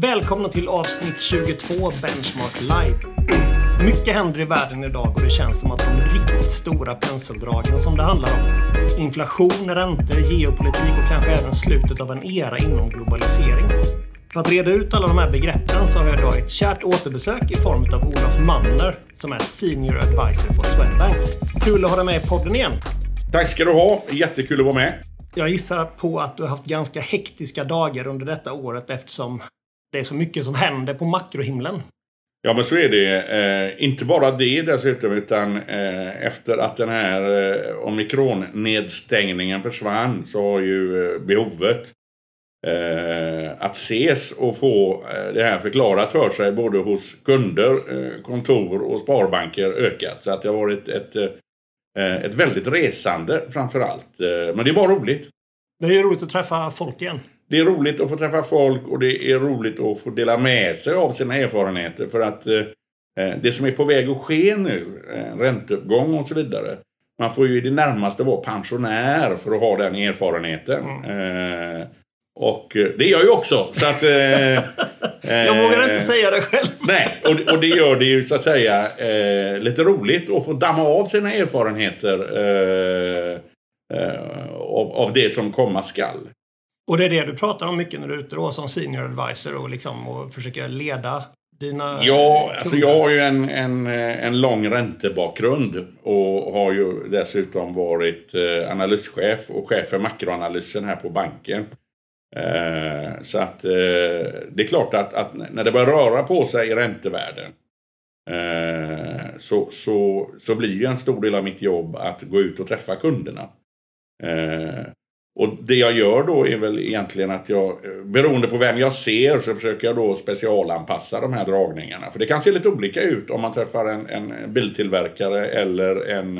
Välkomna till avsnitt 22 Benchmark Live. Mycket händer i världen idag och det känns som att de riktigt stora penseldragen som det handlar om. Inflation, räntor, geopolitik och kanske även slutet av en era inom globalisering. För att reda ut alla de här begreppen så har jag idag ett kärt återbesök i form av Olof Manner som är Senior Advisor på Swedbank. Kul att ha dig med i podden igen. Tack ska du ha. Jättekul att vara med. Jag gissar på att du har haft ganska hektiska dagar under detta året eftersom det är så mycket som händer på makrohimlen. Ja men så är det. Eh, inte bara det dessutom utan eh, efter att den här eh, omikron-nedstängningen försvann så har ju eh, behovet eh, att ses och få eh, det här förklarat för sig både hos kunder, kontor och sparbanker ökat. Så att det har varit ett, ett väldigt resande framför allt. men det är bara roligt. Det är ju roligt att träffa folk igen. Det är roligt att få träffa folk och det är roligt att få dela med sig av sina erfarenheter. För att eh, det som är på väg att ske nu, eh, ränteuppgång och så vidare. Man får ju i det närmaste vara pensionär för att ha den erfarenheten. Mm. Eh, och eh, det gör jag ju också. Så att, eh, jag vågar inte säga det själv. Nej, och, och det gör det ju så att säga eh, lite roligt att få damma av sina erfarenheter eh, eh, av, av det som komma skall. Och det är det du pratar om mycket när du är ute då som senior advisor och, liksom, och försöker leda dina Ja, alltså jag har ju en, en, en lång räntebakgrund och har ju dessutom varit eh, analyschef och chef för makroanalysen här på banken. Eh, så att eh, det är klart att, att, när det börjar röra på sig i räntevärlden så, så, så blir ju en stor del av mitt jobb att gå ut och träffa kunderna. Och det jag gör då är väl egentligen att jag, beroende på vem jag ser, så försöker jag då specialanpassa de här dragningarna. För det kan se lite olika ut om man träffar en, en biltillverkare eller en,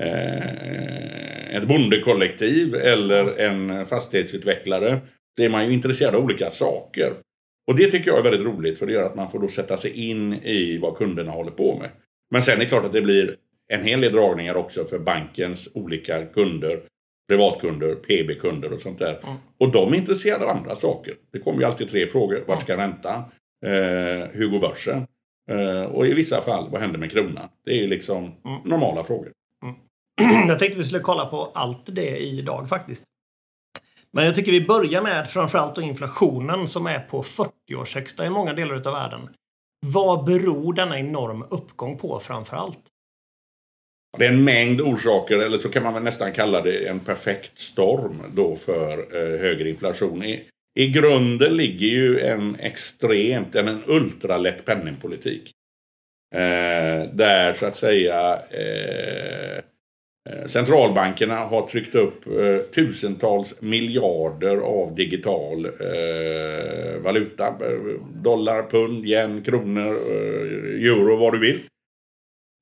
eh, ett bondekollektiv eller en fastighetsutvecklare. Det är man ju intresserad av olika saker. Och det tycker jag är väldigt roligt för det gör att man får då sätta sig in i vad kunderna håller på med. Men sen är det klart att det blir en hel del dragningar också för bankens olika kunder privatkunder, PB-kunder och sånt där. Mm. Och de är intresserade av andra saker. Det kommer ju alltid tre frågor. Vart ska räntan? Eh, hur går börsen? Eh, och i vissa fall, vad händer med kronan? Det är ju liksom mm. normala frågor. Mm. Jag tänkte vi skulle kolla på allt det idag faktiskt. Men jag tycker vi börjar med framförallt då inflationen som är på 40-årshögsta i många delar av världen. Vad beror denna enorm uppgång på framför allt? Det är en mängd orsaker, eller så kan man väl nästan kalla det en perfekt storm då för eh, högre inflation. I, I grunden ligger ju en extremt, en, en ultralätt penningpolitik. Eh, där så att säga eh, eh centralbankerna har tryckt upp eh, tusentals miljarder av digital eh, valuta. Eh, dollar, pund, yen, kronor, eh, euro, vad du vill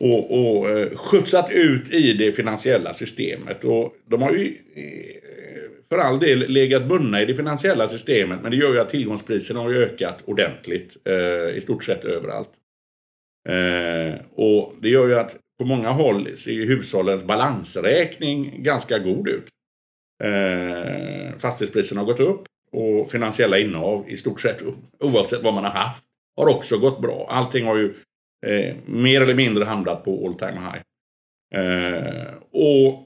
och, och eh, skjutsat ut i det finansiella systemet. Och de har ju eh, för all del legat bundna i det finansiella systemet men det gör ju att tillgångspriserna har ökat ordentligt eh, i stort sett överallt. Eh, och det gör ju att på många håll ser hushållens balansräkning ganska god ut. Eh, fastighetspriserna har gått upp och finansiella innehav i stort sett oavsett vad man har haft har också gått bra. Allting har ju eh, mer eller mindre hamnat på all time high. Eh, och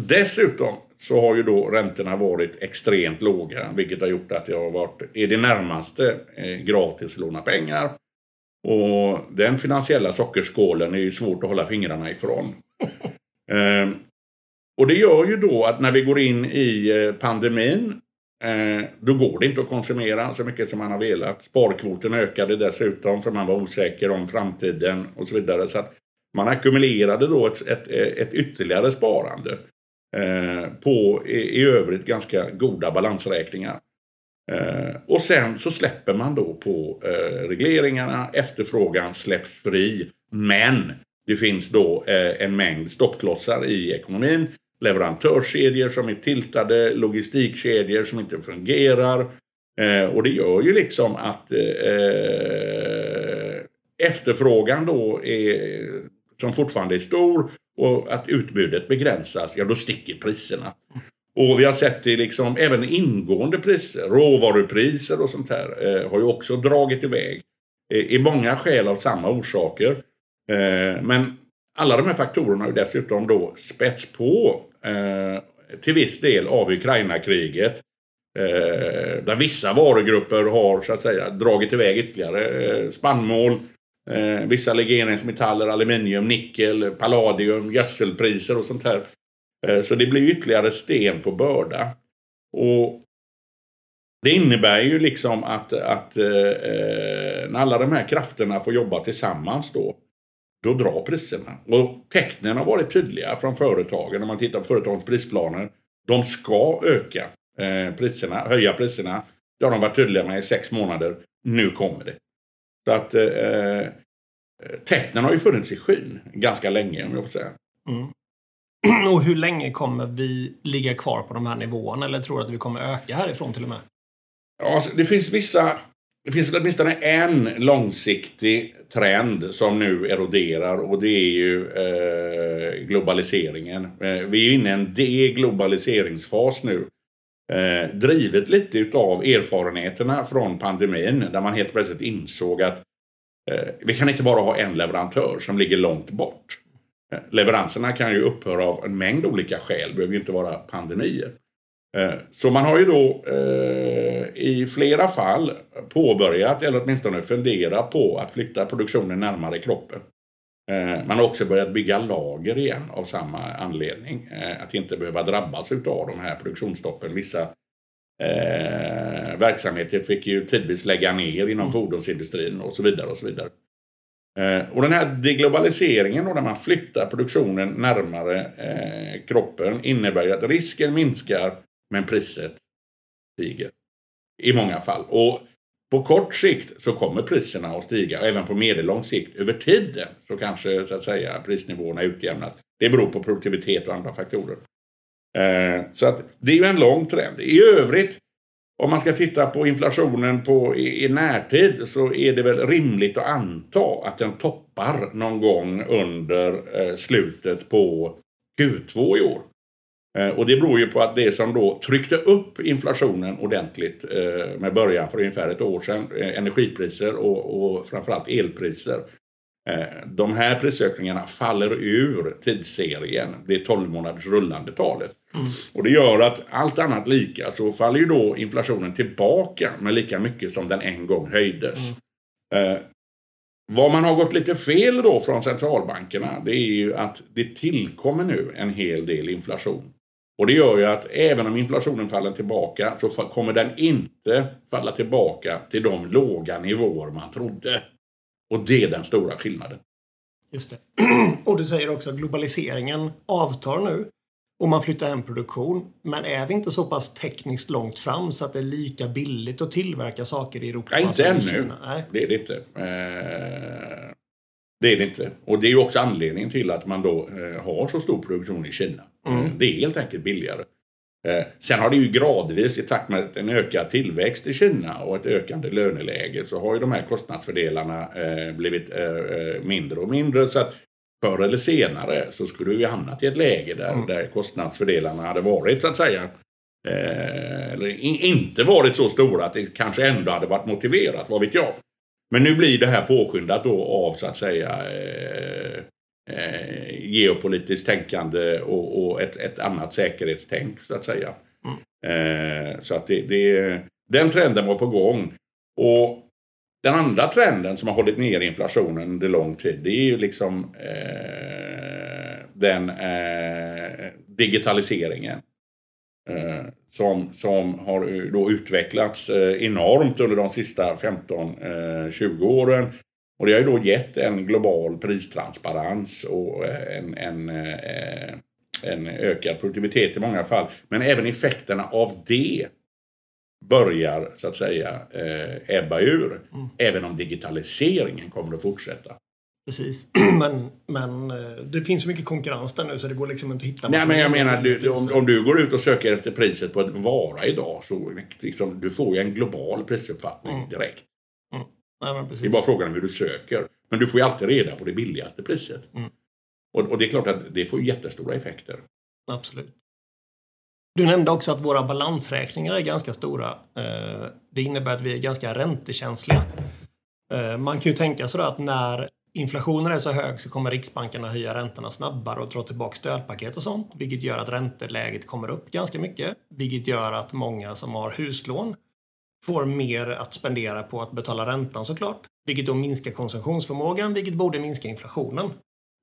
dessutom så har ju då räntorna varit extremt låga, vilket har gjort att det har varit i det närmaste eh, gratis att låna pengar. Och den finansiella sockerskålen är ju svårt att hålla fingrarna ifrån. Eh, och det gör ju då att när vi går in i eh, pandemin Eh, då går det inte att konsumera så mycket som man har velat. Sparkvoten ökade dessutom för man var osäker om framtiden och så vidare. Så att man ackumulerade då ett, ett, ett ytterligare sparande eh, på i, i övrigt ganska goda balansräkningar. Eh, och sen så släpper man då på eh, regleringarna, efterfrågan släpps fri. Men det finns då eh, en mängd stoppklossar i ekonomin leverantörskedjor som är tiltade, logistikkedjor som inte fungerar. Eh, och det gör ju liksom att eh, efterfrågan då är, som fortfarande är stor och att utbudet begränsas, ja då sticker priserna. Och vi har sett det liksom, även ingående priser, råvarupriser och sånt här, eh, har ju också dragit iväg. Eh, I många skäl av samma orsaker. Eh, men alla de här faktorerna har ju dessutom då spets på eh, till viss del av Ukraina-kriget. Eh, där vissa varugrupper har så att säga dragit iväg ytterligare. Eh, spannmål, eh, vissa legeringsmetaller, aluminium, nickel, palladium, gödselpriser och sånt här. Eh, så det blir ytterligare sten på börda. Och det innebär ju liksom att, att eh, eh när alla de här krafterna får jobba tillsammans då, då drar priserna. Och tecknen har varit tydliga från företagen. Om man tittar på företagens prisplaner. De ska öka eh, priserna, höja priserna. Det har de varit tydliga med i sex månader. Nu kommer det. Så att eh, tecknen har ju funnits i skyn ganska länge om jag får säga. Mm. Och hur länge kommer vi ligga kvar på de här nivåerna? Eller tror du att vi kommer öka härifrån till och med? Ja, alltså, det finns vissa... Det finns åtminstone en långsiktig trend som nu eroderar och det är ju eh, globaliseringen. Eh, vi är inne i en deglobaliseringsfas nu. Eh, drivet lite utav erfarenheterna från pandemin där man helt plötsligt insåg att eh, vi kan inte bara ha en leverantör som ligger långt bort. Eh, leveranserna kan ju upphöra av en mängd olika skäl, det behöver ju inte vara pandemier. Eh, så man har ju då eh, i flera fall påbörjat, eller åtminstone funderat på att flytta produktionen närmare kroppen. Man har också börjat bygga lager igen av samma anledning. Att inte behöva drabbas av de här produktionsstoppen. Vissa eh, verksamheter fick ju tidvis lägga ner inom mm. fordonsindustrin och så vidare. och så vidare. Eh, och den här deglobaliseringen då, när man flyttar produktionen närmare eh, kroppen innebär ju att risken minskar men priset stiger. I många fall. Och på kort sikt så kommer priserna att stiga. Även på medellång sikt över tiden så kanske så att säga prisnivåerna utjämnas. Det beror på produktivitet och andra faktorer. Eh, så att det är ju en lång trend. I övrigt om man ska titta på inflationen på, i, i närtid så är det väl rimligt att anta att den toppar någon gång under eh, slutet på Q2 i år. Eh, och det beror ju på att det som då tryckte upp inflationen ordentligt eh, med början för ungefär ett år sedan, eh, energipriser och, och framförallt elpriser, de här prisökningarna faller ur tidsserien, det 12 månaders rullande talet. Mm. Och det gör att allt annat lika så faller ju då inflationen tillbaka med lika mycket som den en gång höjdes. Mm. Eh, vad man har gått lite fel då från centralbankerna det är ju att det tillkommer nu en hel del inflation. Och det gör ju att även om inflationen faller tillbaka så kommer den inte falla tillbaka till de låga nivåer man trodde. Och det är den stora skillnaden. Just det. Och du säger också att globaliseringen avtar nu. Och man flyttar hem produktion. Men är vi inte så pass tekniskt långt fram så att det är lika billigt att tillverka saker i Europa? Nej, inte ännu. Det är det inte. Eh, det är det inte. Och det är ju också anledningen till att man då eh, har så stor produktion i Kina. Mm. Eh, det är helt enkelt billigare. Eh, sen har det ju gradvis i takt med en ökad tillväxt i Kina och ett ökande löneläge så har ju de här kostnadsfördelarna eh, blivit mindre och mindre. Så att förr eller senare så skulle vi hamnat i ett läge där, mm. där kostnadsfördelarna hade varit så att säga eller inte varit så stora att det kanske ändå hade varit motiverat, vad vet jag. Men nu blir det här påskyndat då av så att säga eh, geopolitiskt tänkande och, och ett, ett, annat säkerhetstänk så att säga. Mm. Eh, så att det, det, den trenden var på gång. Och den andra trenden som har hållit ner inflationen under lång tid det är ju liksom eh, den eh, digitaliseringen. Eh, som, som har då utvecklats eh, enormt under de sista 15-20 åren. Och det har ju då gett en global pristransparens och eh, en, en, eh, en ökad produktivitet i många fall. Men även effekterna av det börjar så att säga eh, ebba ur. Mm. Även om digitaliseringen kommer att fortsätta. Precis. Men, men det finns så mycket konkurrens där nu så det går liksom inte att hitta Nej men jag menar du, om, om, du går ut och söker efter priset på en vara idag så liksom, du får ju en global prisuppfattning mm. direkt. Nej, det är bara frågan om hur du söker. Men du får ju alltid reda på det billigaste priset. Mm. Och, och, det är klart att det får jättestora effekter. Absolut. Du nämnde också att våra balansräkningar är ganska stora. Det innebär att vi är ganska räntekänsliga. Man kan ju tänka sig att när inflationen är så hög så kommer Riksbanken att höja räntorna snabbare och dra tillbaka stödpaket och sånt. Vilket gör att ränteläget kommer upp ganska mycket. Vilket gör att många som har huslån får mer att spendera på att betala räntan såklart. Vilket då minskar konsumtionsförmågan, vilket borde minska inflationen.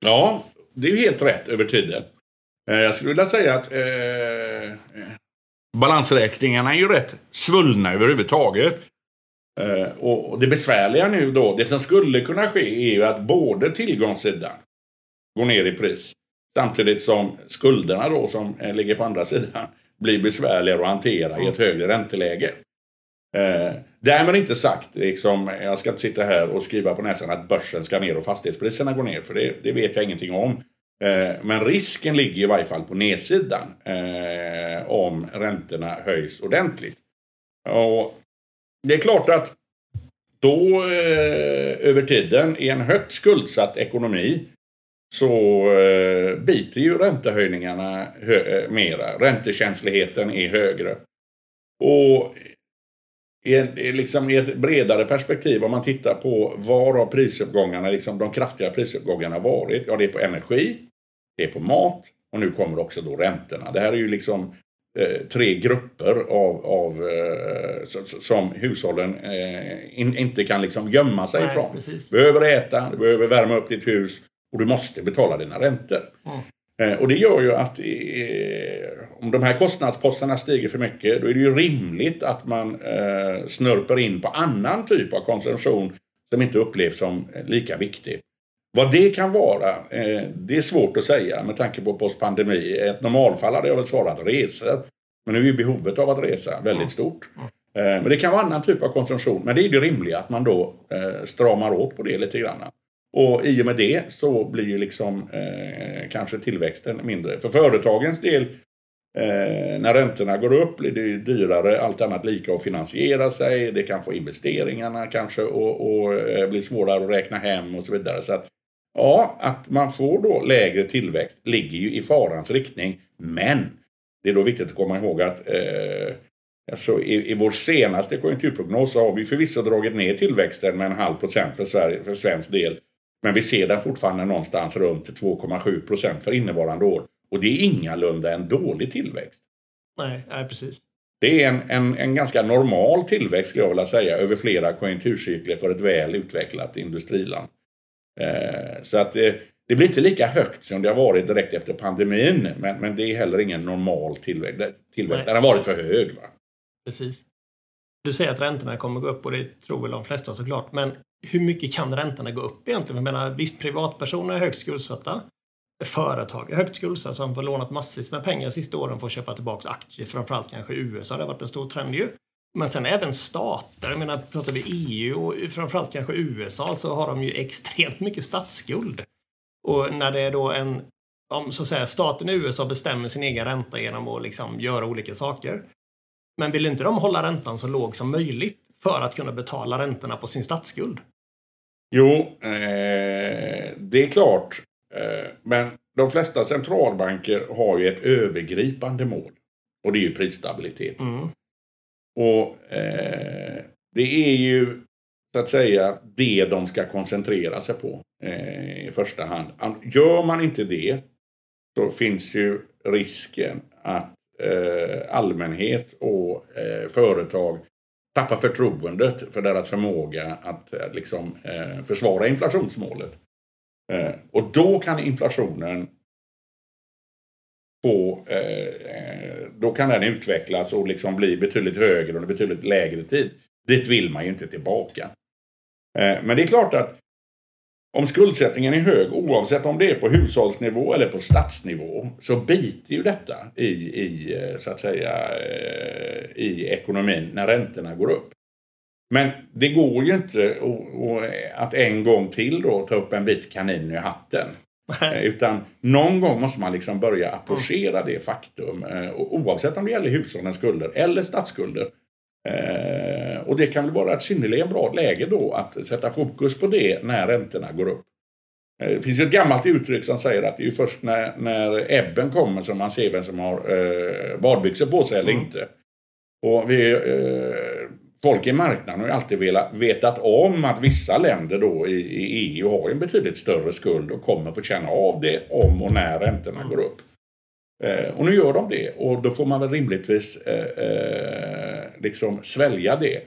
Ja, det är ju helt rätt över tiden. Eh, jag skulle vilja säga att eh, eh, balansräkningarna är ju rätt svullna överhuvudtaget. Eh, och det besvärliga nu då, det som skulle kunna ske är ju att både tillgångssidan går ner i pris samtidigt som skulderna då som eh, ligger på andra sidan blir besvärligare att hantera i ett högre ränteläge. Eh, därmed inte sagt, liksom, jag ska inte sitta här och skriva på näsan att börsen ska ner och fastighetspriserna går ner, för det, det vet jag ingenting om. Eh, men risken ligger i varje fall på nedsidan eh, om räntorna höjs ordentligt. Och det är klart att då eh, över tiden i en högt skuldsatt ekonomi så eh, biter ju räntehöjningarna hö eh, mera. Räntekänsligheten är högre. Och i, en, liksom i ett bredare perspektiv om man tittar på var har prisuppgångarna, liksom de kraftiga prisuppgångarna varit? Ja, det är på energi, det är på mat och nu kommer också då räntorna. Det här är ju liksom eh, tre grupper av, av eh, som hushållen eh, in, inte kan liksom gömma sig Nej, ifrån. precis. Du behöver äta, du behöver värma upp ditt hus och du måste betala dina räntor. Eh, och det gör ju att om de här kostnadsposterna stiger för mycket då är det ju rimligt att man snörper in på annan typ av konsumtion som inte upplevs som lika viktig. Vad det kan vara, eh, det är svårt att säga med tanke på postpandemi. Ett normalfall hade jag väl svarat resor. Men nu är ju behovet av att resa väldigt stort. Eh, men det kan vara annan typ av konsumtion. Men det är det rimliga att man då eh, stramar åt på det lite grann. Och i och med det så blir ju liksom kanske tillväxten mindre. För företagens del, eh, när räntorna går upp blir det dyrare, allt annat lika, att finansiera sig. Det kan få investeringarna kanske och, och eh, bli svårare att räkna hem och så vidare. Så att, ja, att man får då lägre tillväxt ligger ju i farans riktning. Men det är då viktigt att komma ihåg att eh, Alltså i, I vår senaste konjunkturprognos så har vi förvisso dragit ner tillväxten med en halv procent för, Sverige, för svensk del. Men vi ser den fortfarande någonstans runt 2,7 procent för innevarande år. Och det är ingalunda en dålig tillväxt. Nej, nej precis. Det är en, en, en ganska normal tillväxt skulle jag vilja säga över flera konjunkturcykler för ett väl utvecklat industriland. Eh, så att det, det blir inte lika högt som det har varit direkt efter pandemin. Men, men det är heller ingen normal tillväxt. tillväxt. Den har varit för hög. Va? Precis. Du säger att räntorna kommer gå upp och det tror väl de flesta såklart. Men hur mycket kan räntorna gå upp egentligen? Jag menar, visst, privatpersoner är högt skuldsatta. Företag är högt skuldsatta som har lånat massvis med pengar de sista åren för att köpa tillbaka aktier. Framförallt kanske USA, det har varit en stor trend ju. Men sen även stater, jag menar pratar vi EU och framförallt kanske USA så har de ju extremt mycket statsskuld. Och när det är då en, om så att säga staten i USA bestämmer sin egen ränta genom att liksom göra olika saker. Men vill inte de hålla räntan så låg som möjligt för att kunna betala räntorna på sin statsskuld? Jo, eh, det är klart. Eh, men de flesta centralbanker har ju ett övergripande mål. Och det är ju prisstabilitet. Mm. Och eh, det är ju så att säga det de ska koncentrera sig på eh, i första hand. Gör man inte det så finns ju risken att eh, allmänhet och eh, företag tappar förtroendet för deras förmåga att eh, liksom, eh, försvara inflationsmålet. Eh, och då kan inflationen få, eh, då kan den utvecklas och liksom bli betydligt högre under betydligt lägre tid. Dit vill man ju inte tillbaka. Eh, men det är klart att om skuldsättningen är hög, oavsett om det är på hushållsnivå eller på statsnivå, så biter ju detta i, i eh, så att säga, eh, i ekonomin när räntorna går upp. Men det går ju inte att en gång till då ta upp en bit kanin i hatten. Utan någon gång måste man liksom börja approchera det faktum. Oavsett om det gäller hushållens skulder eller statsskulder. Eh, och det kan väl vara ett synnerligen bra läge då att sätta fokus på det när räntorna går upp. Eh, det finns ett gammalt uttryck som säger att det är först när, när ebben kommer som man ser vem som har eh, badbyxor på sig eller mm. inte. Och vi, eh, folk i marknaden har ju alltid velat, vetat om att vissa länder då i, i EU har en betydligt större skuld och kommer få känna av det om och när räntorna mm. går upp. Eh, och nu gör de det och då får man väl rimligtvis eh, eh, liksom svälja det.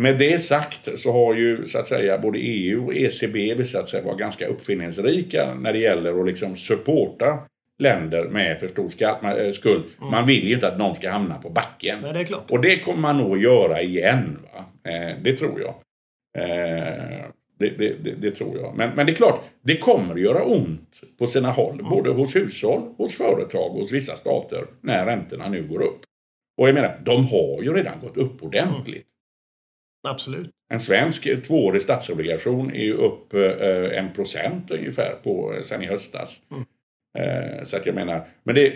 Med det sagt så har ju så att säga både EU och ECB visat sig vara ganska uppfinningsrika när det gäller att liksom supporta länder med för stor eh, skuld. Mm. Man vill ju inte att någon ska hamna på backen. Nej, det är klart. Och det kommer man nog göra igen. Va? Eh, det tror jag. Eh, det, det, det, det, tror jag. Men, men det är klart, det kommer att göra ont på sina håll. Mm. Både hos hushåll, hos företag och hos vissa stater. När räntorna nu går upp. Och jag menar, de har ju redan gått upp ordentligt. Mm. Absolut. En svensk tvåårig statsobligation är ju upp eh, en procent ungefär på, sen i höstas. Mm. Eh, så att jag menar, men det,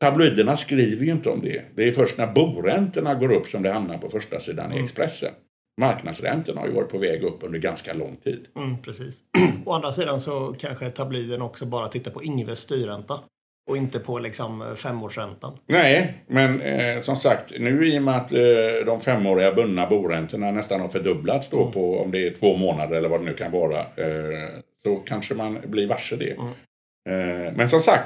tabloiderna skriver ju inte om det. Det är först när boräntorna går upp som det hamnar på första sidan mm. i Expressen. Marknadsräntorna har ju varit på väg upp under ganska lång tid. Mm, precis. Å andra sidan så kanske tabloiden också bara tittar på Ingves styrränta. Och inte på liksom femårsräntan. Nej, men eh, som sagt, nu i och med att eh, de femåriga bundna boräntorna nästan har fördubblats då mm. på om det är två månader eller vad det nu kan vara. Eh, så kanske man blir varse det. Mm. Eh, men som sagt,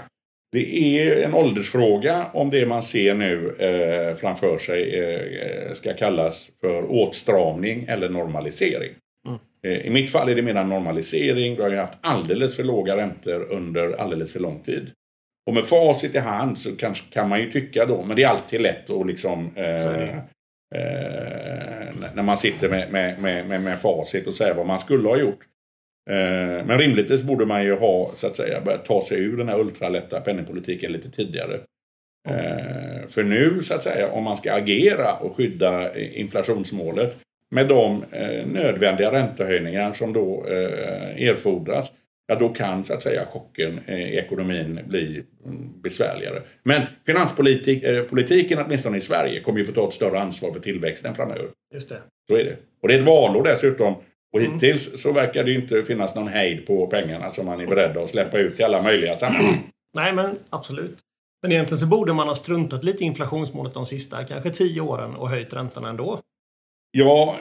det är en åldersfråga om det man ser nu eh, framför sig eh, ska kallas för åtstramning eller normalisering. Mm. I mitt fall är det mer normalisering. Vi har ju haft alldeles för låga räntor under alldeles för lång tid. Och med facit i hand så kanske kan man ju tycka då, men det är alltid lätt att liksom när man sitter med, med, med, med, facit och säga vad man skulle ha gjort. Eh, men rimligtvis borde man ju ha, så att säga, börjat ta sig ur den här ultralätta penningpolitiken lite tidigare. Mm. För nu, så att säga, om man ska agera och skydda inflationsmålet med de eh, nödvändiga räntehöjningar som då erfordras, ja då kan så att säga chocken i ekonomin bli mm, besvärligare. Men finanspolitiken, åtminstone i Sverige, kommer ju få ta ett större ansvar för tillväxten framöver. Just det. Så är det. Och det är ett valår dessutom och mm. hittills så verkar det inte finnas någon hejd på pengarna som man är beredd att släppa ut i alla möjliga sammanhang. Nej, men absolut. Men egentligen så borde man ha struntat lite i inflationsmålet de sista kanske tio åren och höjt räntorna ändå. Ja,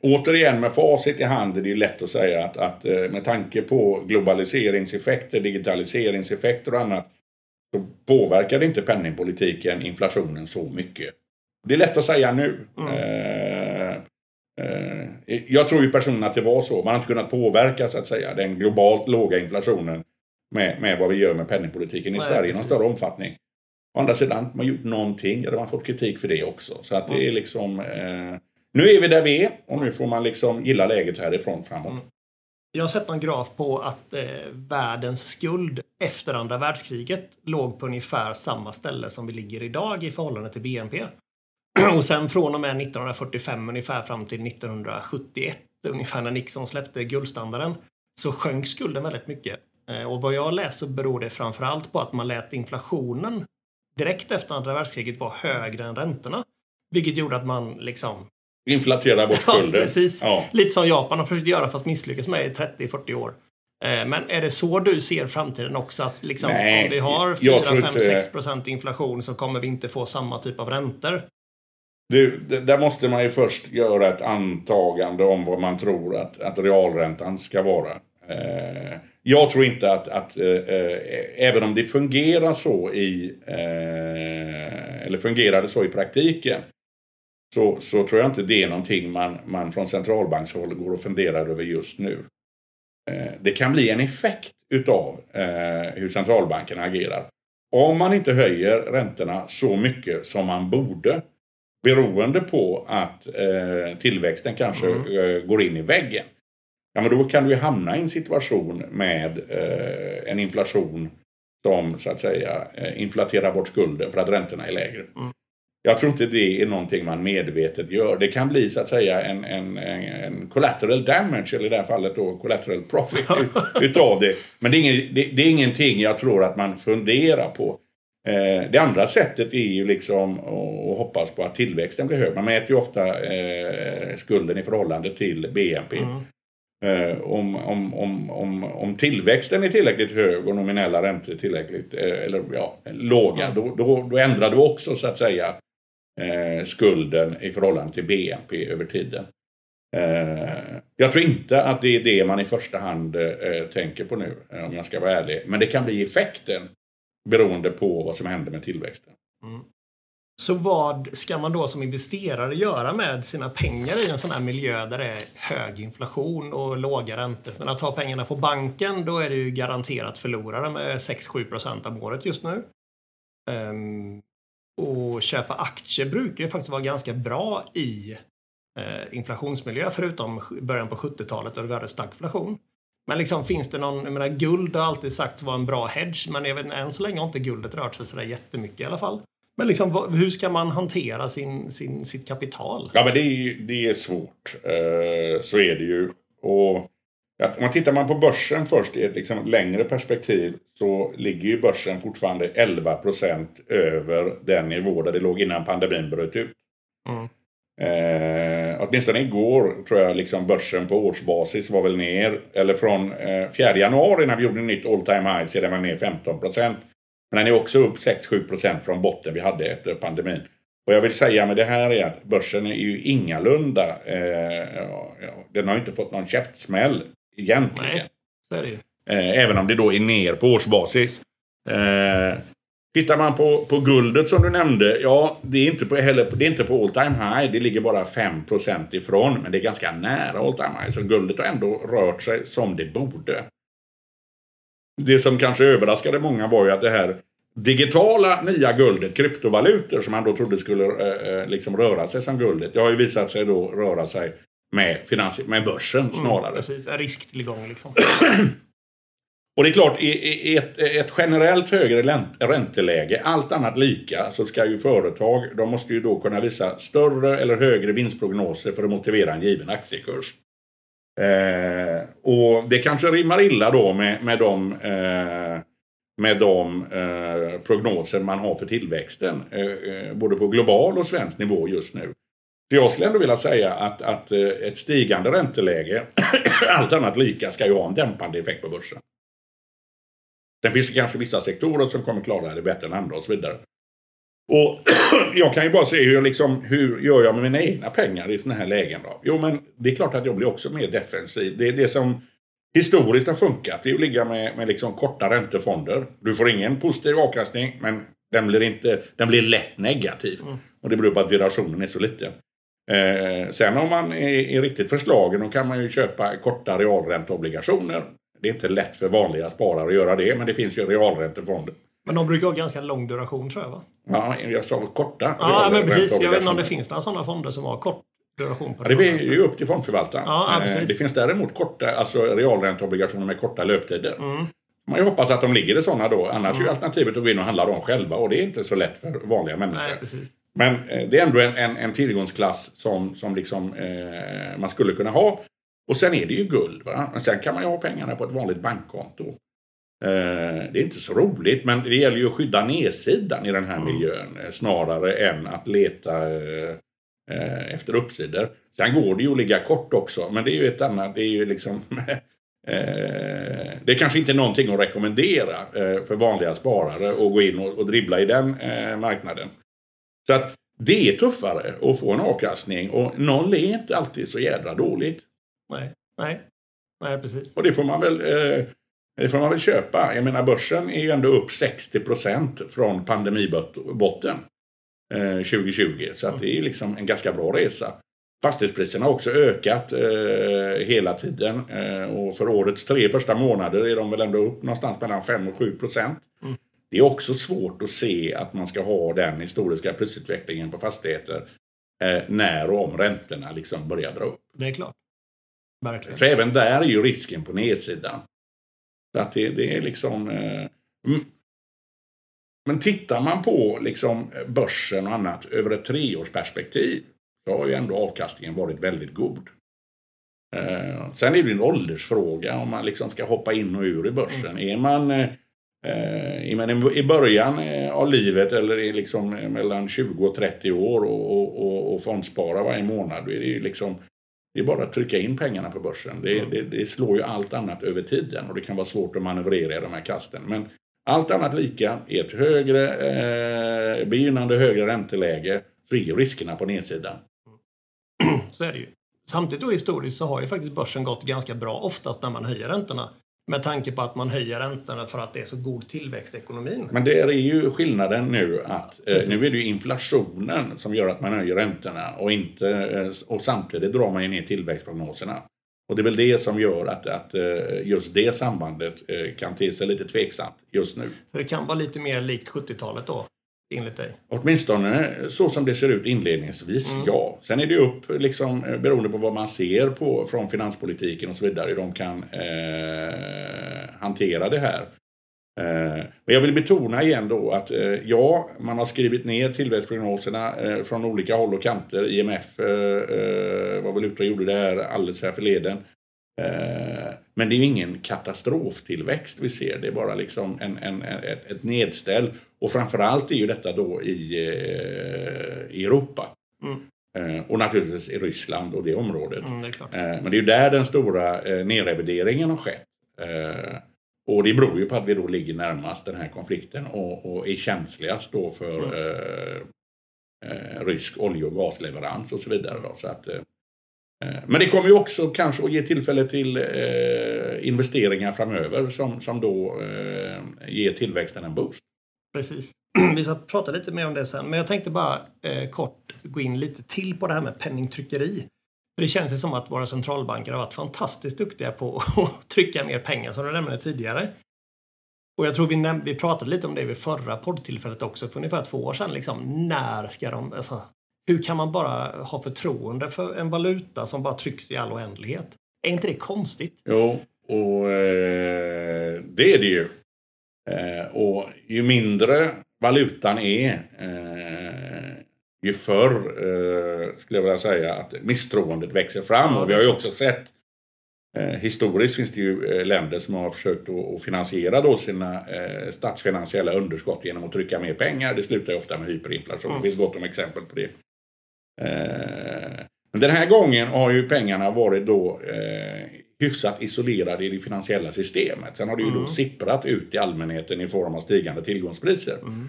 återigen med facit i hand är det lätt att säga att, att eh, med tanke på globaliseringseffekter, digitaliseringseffekter och annat så påverkar inte penningpolitiken inflationen så mycket. Det är lätt att säga nu. Mm. Eh, Eh, jag tror ju personligen att det var så. Man har inte kunnat påverka så att säga den globalt låga inflationen med, med vad vi gör med penningpolitiken i Nej, Sverige i någon större omfattning. Å andra sidan, man gjort någonting, eller man fått kritik för det också. Så att det är liksom... Eh, nu är vi där vi är och nu får man liksom gilla läget härifrån framåt. Mm. Jag har sett en graf på att eh, världens skuld efter andra världskriget låg på ungefär samma ställe som vi ligger idag i förhållande till BNP. Och sen från och med 1945 ungefär fram till 1971, ungefär när Nixon släppte guldstandarden, så sjönk skulden väldigt mycket. Eh, och vad jag läser beror det framförallt på att man lät inflationen direkt efter andra världskriget vara högre än räntorna. Vilket gjorde att man liksom... Inflaterade bort skulden. Ja, precis. Ja. Lite som Japan har försökt göra fast misslyckats med i 30-40 år. Eh, men är det så du ser framtiden också? Att liksom, Nej, om vi har 4, 5, 6 procent inflation så kommer vi inte få samma typ av räntor? Du, där måste man ju först göra ett antagande om vad man tror att, att realräntan ska vara. Eh, jag tror inte att, att eh, eh, även om det fungerar så i, eh, eller fungerade så i praktiken, så, så tror jag inte det är någonting man, man från centralbankshåll går och funderar över just nu. Eh, det kan bli en effekt utav eh, hur centralbankerna agerar. Om man inte höjer räntorna så mycket som man borde, beroende på att eh, tillväxten kanske mm. eh, går in i väggen. Ja, men då kan du hamna i en situation med eh, en inflation som så att säga eh, inflaterar bort skulden för att räntorna är lägre. Mm. Jag tror inte det är någonting man medvetet gör. Det kan bli så att säga en, en, en collateral damage, eller i det här fallet då collateral profit utav det. Men det är, ingen, det, det är ingenting jag tror att man funderar på. Eh, det andra sättet är ju liksom att hoppas på att tillväxten blir hög. Man mäter ju ofta eh, skulden i förhållande till BNP. Mm. Eh, om, om, om, om, om tillväxten är tillräckligt hög och nominella räntor är tillräckligt eh, eller, ja, låga, mm. då, då, då ändrar du också så att säga eh, skulden i förhållande till BNP över tiden. Eh, jag tror inte att det är det man i första hand tänker på nu, om jag ska vara ärlig. Men det kan bli effekten beroende på vad som händer med tillväxten. Mm. Så vad ska man då som investerare göra med sina pengar i en sån här miljö där det är hög inflation och låga räntor? Men att ha pengarna på banken, då är det ju garanterat förlorare med 6-7 procent om året just nu. Um, och köpa aktier brukar ju faktiskt vara ganska bra i eh, inflationsmiljö, förutom början på 70-talet då vi hade stark inflation. Men liksom finns det någon, jag menar guld har alltid sagts vara en bra hedge, men jag vet, än så länge har inte guldet rört sig sådär jättemycket i alla fall. Men liksom, hur ska man hantera sin, sin, sitt kapital? Ja, men det är, det är svårt. Eh, så är det ju. Och om man tittar man på börsen först i ett liksom längre perspektiv så ligger ju börsen fortfarande 11% över den nivå där det låg innan pandemin bröt ut. Mm. Eh, åtminstone igår tror jag liksom börsen på årsbasis var väl ner. Eller från eh, 4 januari när vi gjorde nytt all time high så är den ner 15% men den är också upp 6-7% från botten vi hade efter pandemin. Och jag vill säga med det här är att börsen är ju ingalunda, eh, den har inte fått någon käftsmäll egentligen. Nej, så är det ju. Eh, även om det då är ner på årsbasis. Eh, tittar man på, på guldet som du nämnde, ja det är inte på, heller, det är inte på all time high, det ligger bara 5% ifrån, men det är ganska nära all time high. Så guldet har ändå rört sig som det borde. Det som kanske överraskade många var ju att det här digitala nya guldet, kryptovalutor som man då trodde skulle eh, eh liksom röra sig som guldet. Det har ju visat sig då röra sig med, finans med börsen mm, snarare. Mm, precis, risktillgång liksom. Och det är klart, i, ett, ett, generellt högre ränteläge, allt annat lika, så ska ju företag, de måste ju då kunna visa större eller högre vinstprognoser för att motivera en given aktiekurs. Eh, och det kanske rimmar illa då med, med de, eh, med de eh, prognoser man har för tillväxten. Eh, eh både på global och svensk nivå just nu. För jag skulle ändå vilja säga att, att eh, ett stigande ränteläge, allt annat lika, ska ju ha en dämpande effekt på börsen. Sen finns det kanske vissa sektorer som kommer klara det bättre än andra och så vidare. Och jag kan ju bara se hur, liksom, hur gör jag med mina egna pengar i sådana här lägen då? Jo, men det är klart att jag blir också mer defensiv. Det är det som historiskt har funkat. Det är att ligga med, med liksom korta räntefonder. Du får ingen positiv avkastning, men den blir, inte, den blir lätt negativ. Mm. Och det beror på att variationen är så liten. Eh, sen om man är, är riktigt förslagen då kan man ju köpa korta realränteobligationer. Det är inte lätt för vanliga sparare att göra det, men det finns ju realräntefonder. Men de brukar ha ganska lång duration tror jag va? Ja, jag sa korta. Ja, men precis. Jag vet inte om det finns några sådana fonder som har kort duration. På ja, det är ju upp till fondförvaltaren. Ja, ja, det finns däremot korta, alltså realränteobligationer med korta löptider. Mm. Man ju hoppas att de ligger i sådana då. Annars mm. är ju alternativet att gå in och handla dem själva och det är inte så lätt för vanliga människor. Nej, precis. Men eh, det är ändå en, en, en tillgångsklass som, som liksom, eh, man skulle kunna ha. Och sen är det ju guld. Va? Men sen kan man ju ha pengarna på ett vanligt bankkonto. Eh, det är inte så roligt, men det gäller ju att skydda nedsidan i den här mm. miljön eh, snarare än att leta eh, efter uppsidor. Sen går det ju att ligga kort också, men det är ju ett annat, det är ju liksom det är kanske inte någonting att rekommendera för vanliga sparare att gå in och dribbla i den marknaden. Så att det är tuffare att få en avkastning och noll är inte alltid så jädra dåligt. Nej, nej, nej precis. Och det får man väl det får man väl köpa. Jag menar börsen är ju ändå upp 60% från pandemibotten eh, 2020. Så att det är liksom en ganska bra resa. Fastighetspriserna har också ökat eh, hela tiden. Eh, och för årets tre första månader är de väl ändå upp någonstans mellan 5 och 7 procent. Mm. Det är också svårt att se att man ska ha den historiska prisutvecklingen på fastigheter eh, när och om räntorna liksom börjar dra upp. Det är klart. Verkligen. Så även där är ju risken på nedsidan. Så att det, det är liksom... Eh, men tittar man på liksom börsen och annat över ett treårsperspektiv så har ju ändå avkastningen varit väldigt god. Eh, sen är det en åldersfråga om man liksom ska hoppa in och ur i börsen. Mm. Är man eh, är man i början eh, av livet eller är liksom mellan 20 och 30 år och, och, och, och fondspara varje månad, då är det ju liksom Det är bara att trycka in pengarna på börsen. Det, Mm. det, det slår ju allt annat över tiden och det kan vara svårt att manövrera i de här kasten. Men allt annat lika, i ett högre, eh, begynnande högre ränteläge så är ju riskerna på nedsidan. Så är det ju. Samtidigt då historiskt så har ju faktiskt börsen gått ganska bra oftast när man höjer räntorna. Med tanke på att man höjer räntorna för att det är så god tillväxt i ekonomin. Men det är ju skillnaden nu att eh, Precis. nu är det ju inflationen som gör att man höjer räntorna och, inte, eh, och samtidigt drar man ju ner tillväxtprognoserna. Och det är väl det som gör att, att eh, just det sambandet eh, kan te sig lite tveksamt just nu. Så det kan vara lite mer likt 70-talet då, enligt dig. Åtminstone så som det ser ut inledningsvis, Mm. ja. Sen är det upp, liksom, eh, beroende på vad man ser på från finanspolitiken och så vidare, hur de kan eh, hantera det här. Eh, men jag vill betona igen då att eh, ja, man har skrivit ner tillväxtprognoserna från olika håll och kanter. IMF var väl ute och gjorde det här alldeles här förleden. Eh, men det är ju ingen katastroftillväxt vi ser. Det är bara liksom en, en, ett, ett nedställ. Och framförallt är ju detta då i, eh, i Europa. Mm. Eh, och naturligtvis i Ryssland och det området. Mm, det. Eh, Men det är ju där den stora nedrevideringen har skett. Och det beror ju på att vi då ligger närmast den här konflikten och, och är känsligast då för eh, rysk olje och gasleverans och så vidare. Då. Så att, Eh, men det kommer ju också kanske att ge tillfälle till eh, investeringar framöver som, som då eh, ger tillväxten en boost. Precis. Vi ska prata lite mer om det sen. Men jag tänkte bara eh, kort gå in lite till på det här med penningtryckeri. För det känns ju som att våra centralbanker har varit fantastiskt duktiga på att trycka mer pengar, som du nämnde tidigare. Och jag tror vi, näm- vi pratade lite om det vid förra poddtillfället också, för ungefär två år sedan. Liksom, när ska de... Alltså, hur kan man bara ha förtroende för en valuta som bara trycks i all oändlighet? Är inte det konstigt? Jo, och eh, det är det ju. Eh, och ju mindre valutan är, eh, ju förr eh, skulle jag vilja säga att misstroendet växer fram. Och vi har ju också sett eh, Historiskt finns det ju eh, länder som har försökt att, finansiera då sina statsfinansiella underskott genom att trycka mer pengar. Det slutar ju ofta med hyperinflation. Mm. Det finns gott om exempel på det. Eh, men den här gången har ju pengarna varit då eh, hyfsat isolerade i det finansiella systemet. Sen har det ju Mm. då sipprat ut i allmänheten i form av stigande tillgångspriser. Mm.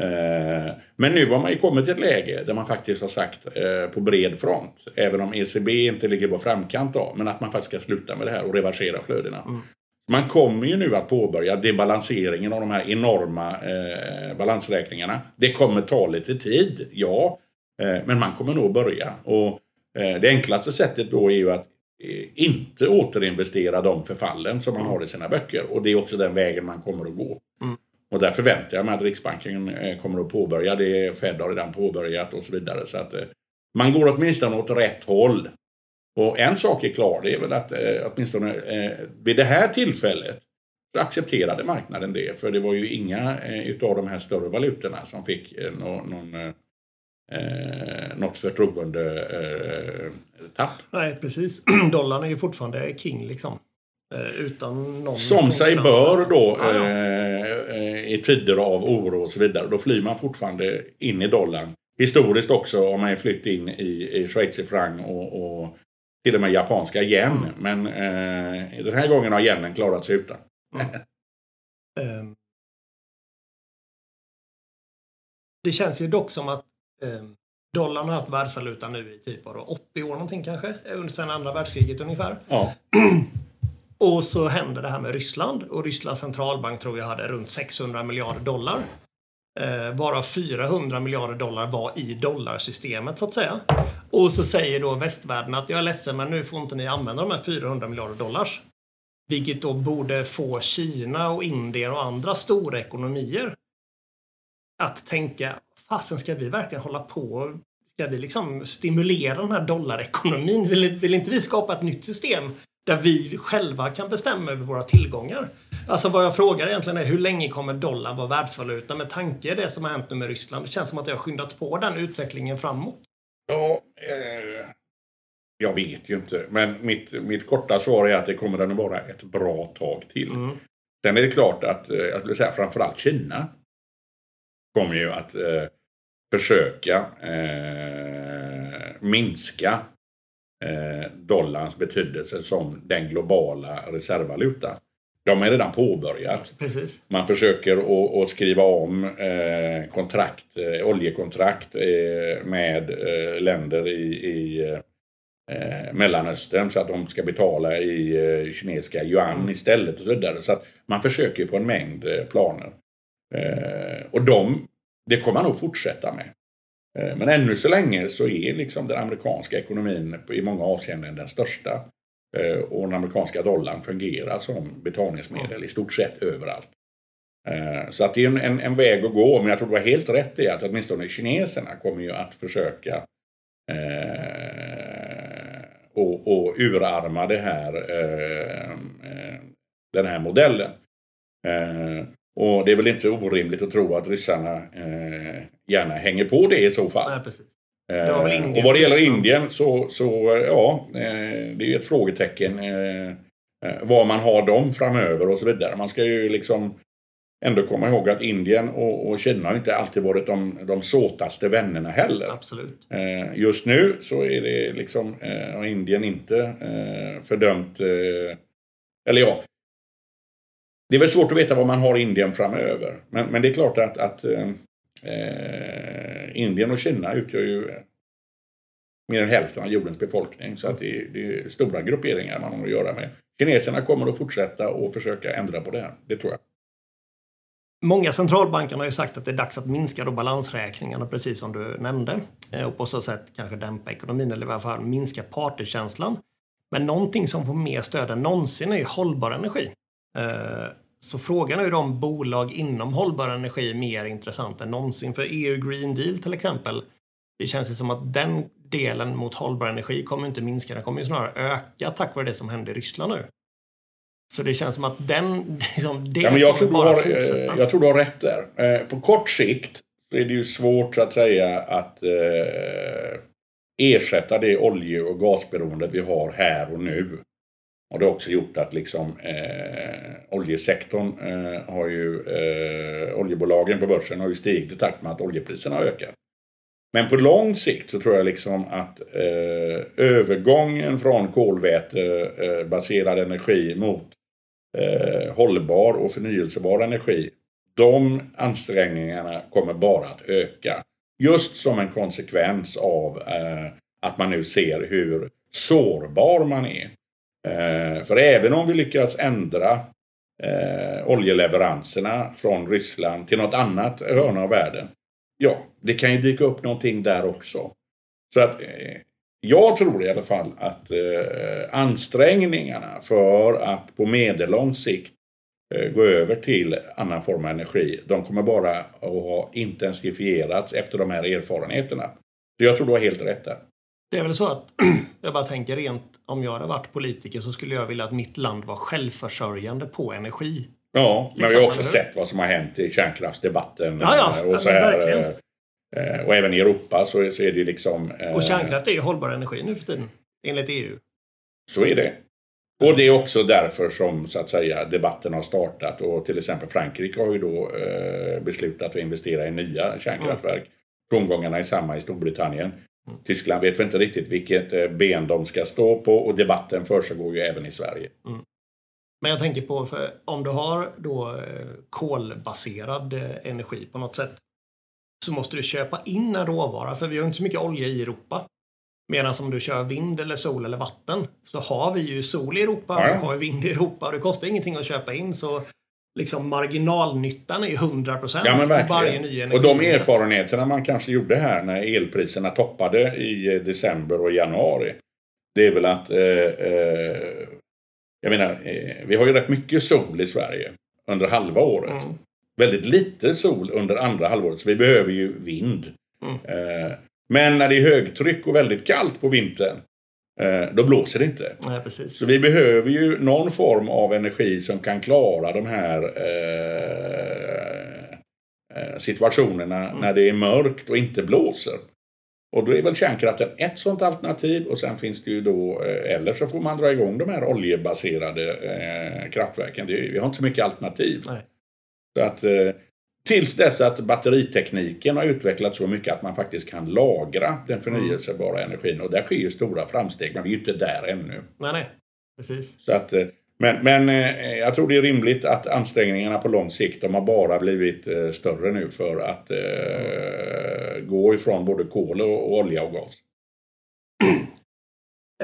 Eh, men nu har man ju kommit till ett läge där man faktiskt har sagt eh, på bred front, även om ECB inte ligger på framkant då, men att man faktiskt ska sluta med det här och reversera flödena. Mm. Man kommer ju nu att påbörja debalanseringen av de här enorma eh, balansräkningarna. Det kommer ta lite tid, ja. Eh, men man kommer nog börja. Och eh, det enklaste sättet då är ju att eh, inte återinvestera de förfallen som man har i sina böcker. Och det är också den vägen man kommer att gå. Mm. Och där förväntar jag mig att Riksbanken kommer att påbörja det. Fed har redan påbörjat och så vidare. Så att man går åtminstone åt rätt håll. Och en sak är klar, det är väl att åtminstone vid det här tillfället så accepterade marknaden det. För det var ju inga utav de här större valutorna som fick nå, någon, eh, något förtroende eh, tapp. Nej, precis. Dollarn är ju fortfarande king liksom. Eh, utan någon Som sig bör då Ja, ja. eh, eh, i tider av oro och så vidare. Då flyr man fortfarande in i dollarn. Historiskt också har man flytt in i, i schweizerfranc och, och till och med japanska yen. Mm. Men eh, den här gången har yenen klarat sig utan. Ehm. Det känns ju dock som att dollarn har haft världsvaluta nu i typ vadå, 80 år någonting kanske. Under sedan andra världskriget ungefär. Ja. Och så hände det här med Ryssland och Rysslands centralbank tror jag hade runt 600 miljarder dollar. Eh, varav 400 miljarder dollar var i dollarsystemet så att säga. Och så säger då västvärlden att jag är ledsen men nu får inte ni använda de här 400 miljarder dollars. Vilket då borde få Kina och Indien och andra stora ekonomier att tänka, fasen ska vi verkligen hålla på? Ska vi liksom stimulera den här dollarekonomin? Vill, vill inte vi skapa ett nytt system där vi själva kan bestämma över våra tillgångar? Alltså vad jag frågar egentligen är hur länge kommer dollarn vara världsvaluta med tanke på det som har hänt nu med Ryssland? Det känns som att det har skyndat på den utvecklingen framåt. Ja, eh, jag vet ju inte. Men mitt, mitt korta svar är att det kommer den att vara ett bra tag till. Mm. Sen är det klart att, eh, jag skulle säga framförallt Kina kommer ju att eh, försöka eh, minska eh, dollarns betydelse som den globala reservvalutan. De är redan påbörjat. Precis. Man försöker att, att skriva om eh, kontrakt, eh, oljekontrakt eh, med eh, länder i, i eh, Mellanöstern så att de ska betala i eh, kinesiska yuan Mm. istället och så vidare. Så att man försöker på en mängd planer. Och de, det kommer man nog fortsätta med. Eh, men ännu så länge så är liksom den amerikanska ekonomin i många avseenden den största. Eh, och den amerikanska dollarn fungerar som betalningsmedel i stort sett överallt. Eh, så att det är en, en, en väg att gå, men jag tror det var helt rätt i att åtminstone kineserna kommer ju att försöka eh, och, och urarma det här, eh, den här modellen. Eh, och det är väl inte orimligt att tro att ryssarna eh, gärna hänger på det i så fall. Nej, precis. Eh, och vad det gäller. Indien så, så ja, eh, det är ju ett frågetecken eh, eh, var man har dem framöver och så vidare. Man ska ju liksom ändå komma ihåg att Indien och, och Kina har inte alltid varit de, de såtaste vännerna heller. Absolut. Just nu så är det liksom, har Indien inte fördömt, eller ja, det är väl svårt att veta vad man har i Indien framöver. Men, men det är klart att, att eh, eh Indien och Kina utgör ju mer än hälften av jordens befolkning. Så att det, är, det är stora grupperingar man har att göra med. Kineserna kommer att fortsätta och försöka ändra på det här. Det tror jag. Många centralbanker har ju sagt att det är dags att minska då balansräkningarna, precis som du nämnde. Eh, och på så sätt kanske dämpa ekonomin eller i alla fall minska partykänslan. Men någonting som får mer stöd än någonsin är ju hållbar energi. Eh, Så frågan är ju om bolag inom hållbar energi är mer intressant än någonsin. För EU Green Deal till exempel, det känns ju som att den delen mot hållbar energi kommer inte minska, den kommer ju snarare öka tack vare det som händer i Ryssland nu. Så det känns som att den, liksom, det Ja, men jag, tror bara har, eh, fortsätta. jag tror du har rätt där. Eh, På kort sikt så är det ju svårt så att säga att eh, ersätta det olje och gasberoendet vi har här och nu. Och det har också gjort att liksom eh, oljesektorn eh, har ju, eh, oljebolagen på börsen har ju stigit i takt med att oljepriserna har ökat. Men på lång sikt så tror jag liksom att eh, övergången från kolvätebaserad eh, energi mot eh, hållbar och förnyelsebar energi. De ansträngningarna kommer bara att öka. Just som en konsekvens av eh, att man nu ser hur sårbar man är. Eh, för även om vi lyckas ändra eh, oljeleveranserna från Ryssland till något annat hörn av världen. Ja, det kan ju dyka upp någonting där också. Så att eh, jag tror i alla fall att eh, ansträngningarna för att på medellång sikt eh, gå över till annan form av energi, de kommer bara att ha intensifierats efter de här erfarenheterna. Så jag tror du har helt rätt där. Det är väl så att jag bara tänker rent om jag hade varit politiker så skulle jag vilja att mitt land var självförsörjande på energi. Ja, men vi Liksom, har också sett vad som har hänt i kärnkraftsdebatten. Ja, ja, eh, och, så här, verkligen. eh, och även i Europa så, så är det liksom... eh, Och kärnkraft är ju hållbar energi nu för tiden, enligt EU. Så är det. Och det är också därför som så att säga debatten har startat och till exempel Frankrike har ju då eh, beslutat att investera i nya kärnkraftverk. Tongångarna är samma i Storbritannien. Tyskland vet väl inte riktigt vilket eh, ben de ska stå på och debatten försiggår ju även i Sverige. Men jag tänker på, om du har då eh, kolbaserad eh, energi på något sätt så måste du köpa in en råvara, för vi har inte så mycket olja i Europa. Medan om du kör vind eller sol eller vatten så har vi ju sol i Europa, Ja, vi har vind i Europa och det kostar ingenting att köpa in. Så liksom marginalnyttan är ju 100 procent Ja på varje ny energi. Och de erfarenheterna man kanske gjorde här när elpriserna toppade i eh, december och januari. Det är väl att, eh, eh, jag menar, eh, vi har ju rätt mycket sol i Sverige under halva året. Mm. Väldigt lite sol under andra halvåret, så vi behöver ju vind. Mm. Eh, men när det är högtryck och väldigt kallt på vintern, då blåser det inte. Nej, precis. Så vi behöver ju någon form av energi som kan klara de här eh, eh, situationerna Mm. när det är mörkt och inte blåser. Och då är väl kärnkraften ett sådant alternativ och sen finns det ju då, eh, eller så får man dra igång de här oljebaserade eh, kraftverken. Det, vi har inte så mycket alternativ. Nej. Så att eh, Tills dess att batteritekniken har utvecklats så mycket att man faktiskt kan lagra den förnyelsebara energin. Och där sker ju stora framsteg, men vi är ju inte där ännu. Nej, nej. Precis. Så att, eh, men men eh, jag tror det är rimligt att ansträngningarna på lång sikt, de har bara blivit eh, större nu för att eh, gå ifrån både kol och, och olja och gas.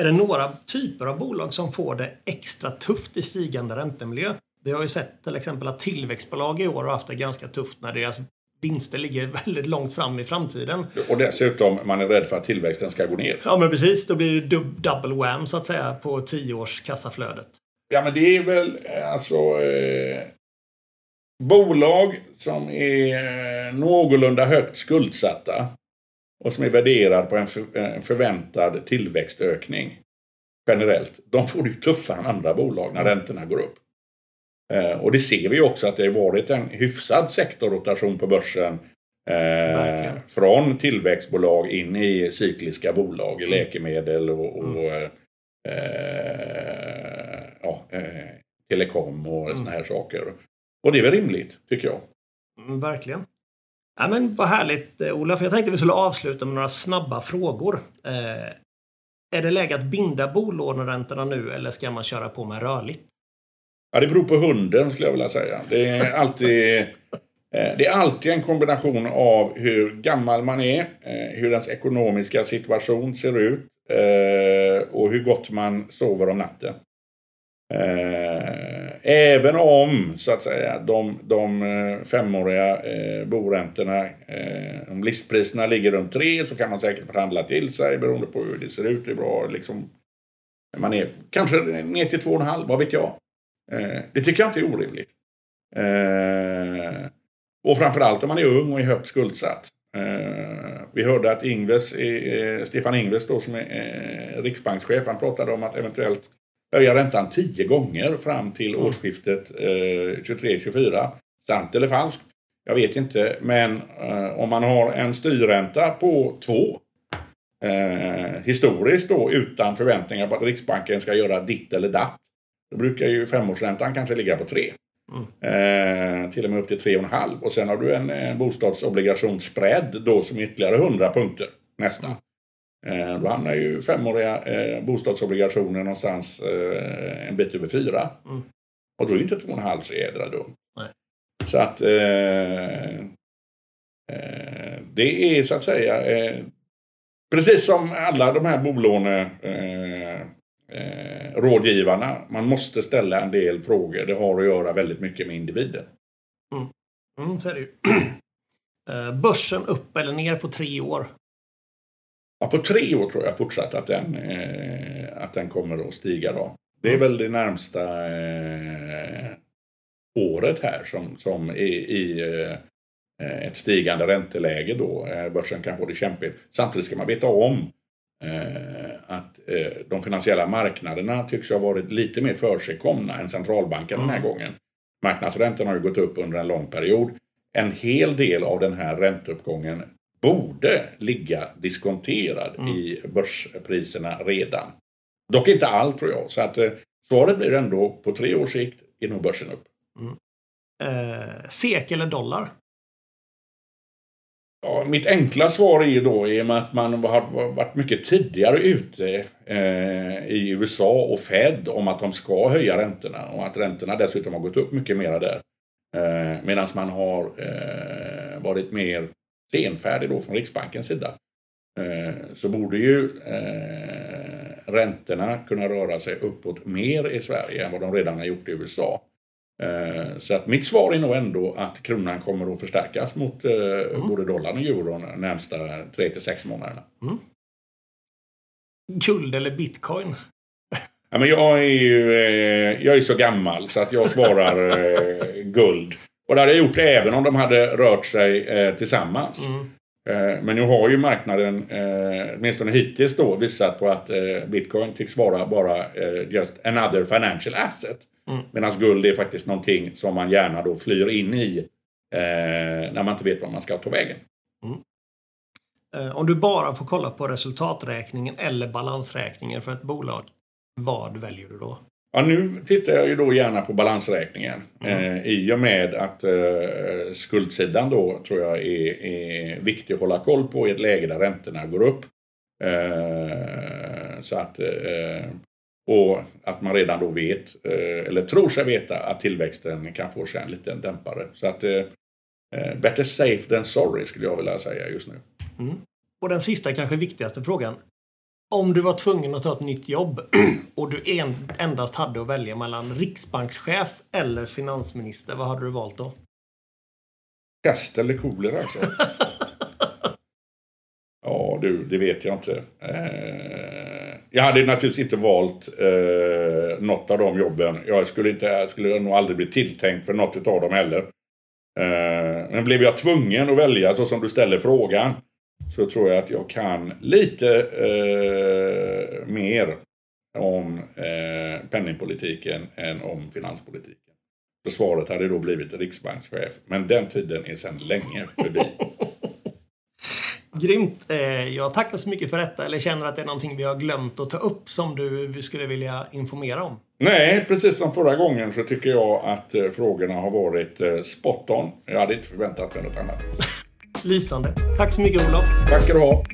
Är det några typer av bolag som får det extra tufft i stigande räntemiljö? Vi har ju sett till exempel att tillväxtbolag i år har haft det ganska tufft när deras vinster ligger väldigt långt fram i framtiden. Och dessutom, man är rädd för att tillväxten ska gå ner. Ja, men precis. Då blir det double wham så att säga på tio års kassaflödet. Ja, men det är väl alltså eh, bolag som är eh, någorlunda högt skuldsatta och som är värderad på en, för, en förväntad tillväxtökning generellt. De får det ju tuffare än andra bolag när räntorna går upp. Eh, och det ser vi också att det har varit en hyfsad sektorrotation på börsen. Eh, från tillväxtbolag in i cykliska bolag, i läkemedel och, och eh, ja, eh, telekom och såna här saker. Och det är väl rimligt, tycker jag. Mm, verkligen. Ja, men vad härligt eh, Ola, för jag tänkte vi skulle avsluta med några snabba frågor. Eh, är det läge att binda bolåneräntorna nu eller ska man köra på med rörligt? Ja, det beror på hunden skulle jag vilja säga. Det är alltid, eh, det är alltid en kombination av hur gammal man är, eh, hur ens ekonomiska situation ser ut eh, och hur gott man sover om natten. Även om, så att säga, de, de femåriga eh, boräntorna, eh, om listpriserna ligger runt tre så kan man säkert förhandla till sig beroende på hur det ser ut. Det är bra, liksom, man är kanske ner till två och en halv, vad vet jag. Eh, det tycker jag inte är orimligt. Eh, och framförallt om man är ung och är högt skuldsatt. Eh, vi hörde att Ingves, eh, Stefan Ingves då, som är eh, riksbankschef, han pratade om att eventuellt höja räntan tio gånger fram till årsskiftet eh, 23-24. Sant eller falskt? Jag vet inte, men eh, om man har en styrränta på två eh, historiskt då utan förväntningar på att Riksbanken ska göra ditt eller datt. Då brukar ju femårsräntan kanske ligga på tre. Eh, till och med upp till tre och en halv. Och sen har du en, en bostadsobligationsspread då som är ytterligare 100 punkter nästan. Eh, då hamnar ju femåriga eh, bostadsobligationer någonstans eh, en bit över fyra. Mm. Och då är ju inte två och en halv så jädra dumt. Så att eh, eh, det är så att säga eh, precis som alla de här bolåne eh, rådgivarna. Man måste ställa en del frågor. Det har att göra väldigt mycket med individen. Mm, så är det ju. Eh, Börsen upp eller ner på tre år? Ja, på tre år tror jag fortsatt att den, eh, att den kommer att stiga. Då. Det är väl det närmsta eh, året här som, som är i eh, ett stigande ränteläge då. Eh, börsen kan få det kämpigt. Samtidigt ska man veta om att eh, de finansiella marknaderna tycks ha varit lite mer försigkomna än centralbanken den här gången. Marknadsräntan har ju gått upp under en lång period. En hel del av den här ränteuppgången borde ligga diskonterad i börspriserna redan. Dock inte allt tror jag. Så att eh, svaret blir ändå på tre års sikt är nog börsen upp. Eh, SEK eller dollar? Ja, mitt enkla svar är ju då i och med att man har varit mycket tidigare ute eh, i USA och Fed om att de ska höja räntorna och att räntorna dessutom har gått upp mycket mera där. Eh, Medan man har eh, varit mer senfärdig då från Riksbankens sida. Eh, så borde ju eh, räntorna kunna röra sig uppåt mer i Sverige än vad de redan har gjort i USA. Eh, Så att mitt svar är nog ändå att kronan kommer att förstärkas mot eh, både dollarn och euron de närmsta 3 till 6 månaderna. Guld eller bitcoin? Ja, men jag är ju eh, jag är så gammal så att jag svarar guld. Och det hade jag gjort även om de hade rört sig tillsammans. Eh, men nu har ju marknaden, åtminstone hittills då, visat på att bitcoin tycks vara bara just another financial asset. Medan guld är faktiskt någonting som man gärna då flyr in i eh, när man inte vet var man ska ta vägen. Eh, om du bara får kolla på resultaträkningen eller balansräkningen för ett bolag, vad väljer du då? Ja, nu tittar jag ju då gärna på balansräkningen. Mm. Eh, I och med att eh, skuldsidan då tror jag är, är viktig att hålla koll på i ett läge där räntorna går upp. Eh, så att, eh, och att man redan då vet, eh, eller tror sig veta, att tillväxten kan få sig en liten dämpare. Så att eh, better safe than sorry skulle jag vilja säga just nu. Mm. Och den sista, kanske viktigaste frågan. Om du var tvungen att ta ett nytt jobb och du en, endast hade att välja mellan riksbankschef eller finansminister, vad hade du valt då? Pest eller kolera alltså? ja du, det vet jag inte. Eh, jag hade naturligtvis inte valt eh, något av de jobben. Jag skulle, inte, jag skulle nog aldrig bli tilltänkt för något av dem heller. Eh, men blev jag tvungen att välja så som du ställer frågan så tror jag att jag kan lite eh, mer om eh, penningpolitiken än om finanspolitiken. Försvaret hade då blivit riksbankschef, men den tiden är sedan länge förbi. Grymt! Eh, jag tackar så mycket för detta. Eller känner att det är någonting vi har glömt att ta upp som du skulle vilja informera om? Nej, precis som förra gången så tycker jag att eh, frågorna har varit eh, spot on. Jag hade inte förväntat mig något annat. Lysande. Tack så mycket Olof. Tack ska du ha.